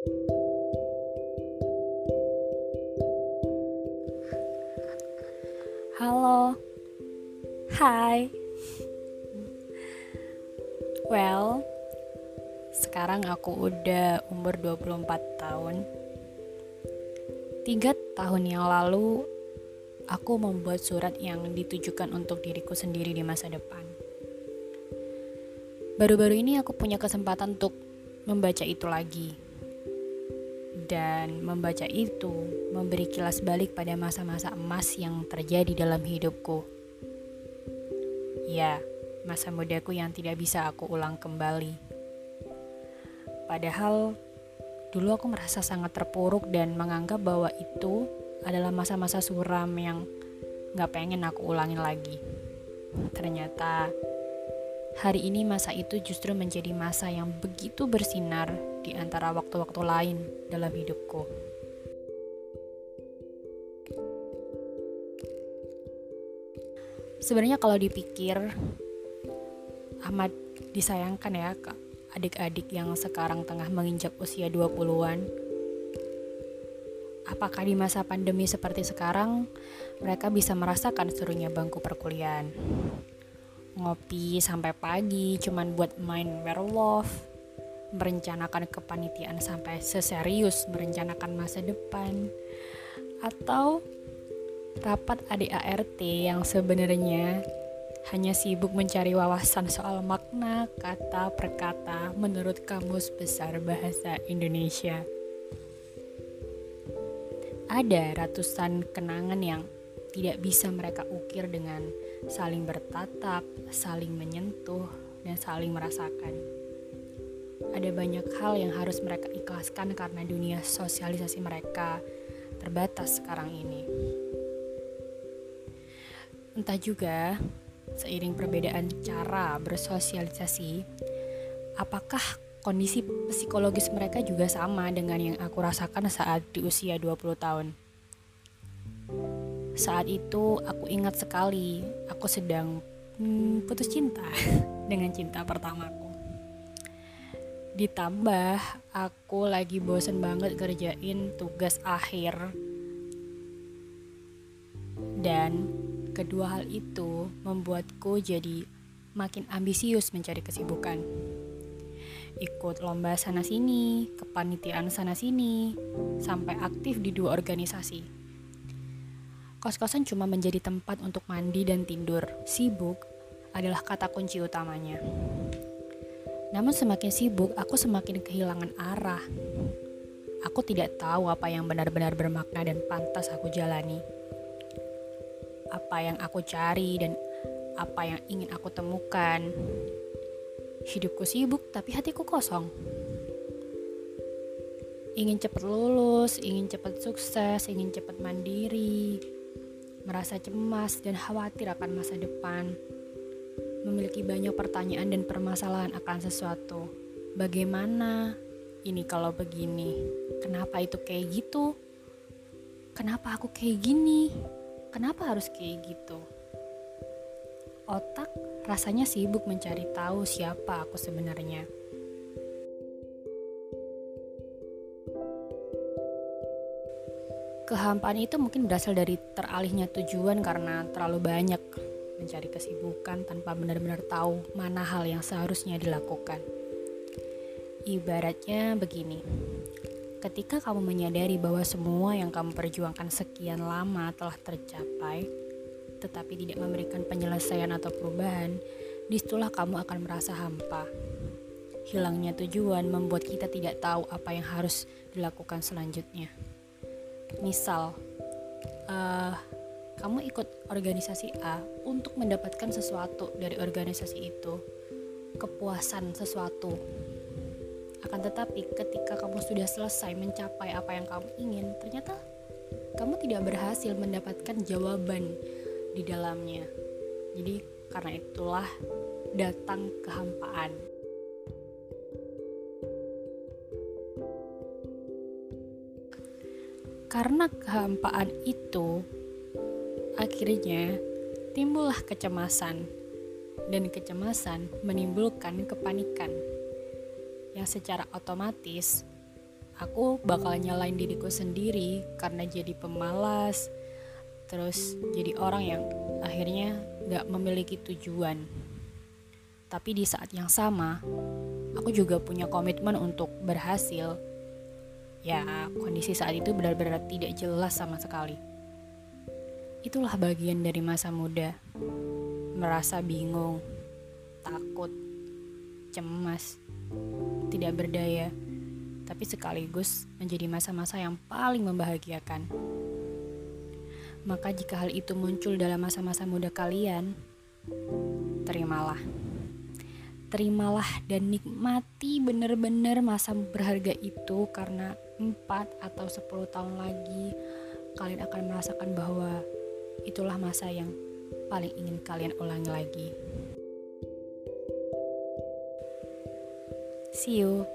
Halo. Hai. Well, sekarang aku udah umur 24 tahun. Tiga tahun yang lalu, aku membuat surat yang ditujukan untuk diriku sendiri di masa depan. Baru-baru ini aku punya kesempatan untuk membaca itu lagi. Dan membaca itu memberi kilas balik pada masa-masa emas yang terjadi dalam hidupku. Ya, masa mudaku yang tidak bisa aku ulang kembali. Padahal dulu aku merasa sangat terpuruk dan menganggap bahwa itu adalah masa-masa suram yang gak pengen aku ulangin lagi. Ternyata Hari ini masa itu justru menjadi masa yang begitu bersinar di antara waktu-waktu lain dalam hidupku. Sebenarnya kalau dipikir amat disayangkan ya adik-adik yang sekarang tengah menginjak usia 20-an. Apakah di masa pandemi seperti sekarang mereka bisa merasakan serunya bangku perkuliahan? Ngopi sampai pagi cuman buat main werewolf merencanakan kepanitiaan sampai seserius merencanakan masa depan atau rapat ADART yang sebenarnya hanya sibuk mencari wawasan soal makna kata per kata menurut Kamus Besar Bahasa Indonesia. Ada ratusan kenangan yang tidak bisa mereka ukir dengan saling bertatap, saling menyentuh, dan saling merasakan. Ada banyak hal yang harus mereka ikhlaskan karena dunia sosialisasi mereka terbatas sekarang ini. Entah juga, seiring perbedaan cara bersosialisasi, apakah kondisi psikologis mereka juga sama dengan yang aku rasakan saat di usia 20 tahun. Saat itu aku ingat sekali aku sedang hmm, putus cinta dengan cinta pertamaku. Ditambah aku lagi bosen banget kerjain tugas akhir. Dan kedua hal itu membuatku jadi makin ambisius mencari kesibukan. Ikut lomba sana sini, kepanitiaan sana sini, sampai aktif di dua organisasi Kos-kosan cuma menjadi tempat untuk mandi dan tidur. Sibuk adalah kata kunci utamanya. Namun semakin sibuk, aku semakin kehilangan arah. Aku tidak tahu apa yang benar-benar bermakna dan pantas aku jalani. Apa yang aku cari dan apa yang ingin aku temukan. Hidupku sibuk tapi hatiku kosong. Ingin cepat lulus, ingin cepat sukses, ingin cepat mandiri, merasa cemas dan khawatir akan masa depan, memiliki banyak pertanyaan dan permasalahan akan sesuatu. Bagaimana ini kalau begini? Kenapa itu kayak gitu? Kenapa aku kayak gini? Kenapa harus kayak gitu? Otak rasanya sibuk mencari tahu siapa aku sebenarnya. Kehampaan itu mungkin berasal dari teralihnya tujuan karena terlalu banyak mencari kesibukan tanpa benar-benar tahu mana hal yang seharusnya dilakukan. Ibaratnya begini, ketika kamu menyadari bahwa semua yang kamu perjuangkan sekian lama telah tercapai, tetapi tidak memberikan penyelesaian atau perubahan, di situlah kamu akan merasa hampa. Hilangnya tujuan membuat kita tidak tahu apa yang harus dilakukan selanjutnya misal uh, kamu ikut organisasi A untuk mendapatkan sesuatu dari organisasi itu kepuasan sesuatu. Akan tetapi ketika kamu sudah selesai mencapai apa yang kamu ingin ternyata kamu tidak berhasil mendapatkan jawaban di dalamnya. Jadi karena itulah datang kehampaan Karena kehampaan itu, akhirnya timbullah kecemasan, dan kecemasan menimbulkan kepanikan yang secara otomatis aku bakal nyalain diriku sendiri karena jadi pemalas, terus jadi orang yang akhirnya gak memiliki tujuan. Tapi di saat yang sama, aku juga punya komitmen untuk berhasil. Ya, kondisi saat itu benar-benar tidak jelas sama sekali. Itulah bagian dari masa muda. Merasa bingung, takut, cemas, tidak berdaya, tapi sekaligus menjadi masa-masa yang paling membahagiakan. Maka jika hal itu muncul dalam masa-masa muda kalian, terimalah. Terimalah dan nikmati benar-benar masa berharga itu karena 4 atau 10 tahun lagi kalian akan merasakan bahwa itulah masa yang paling ingin kalian ulangi lagi. See you.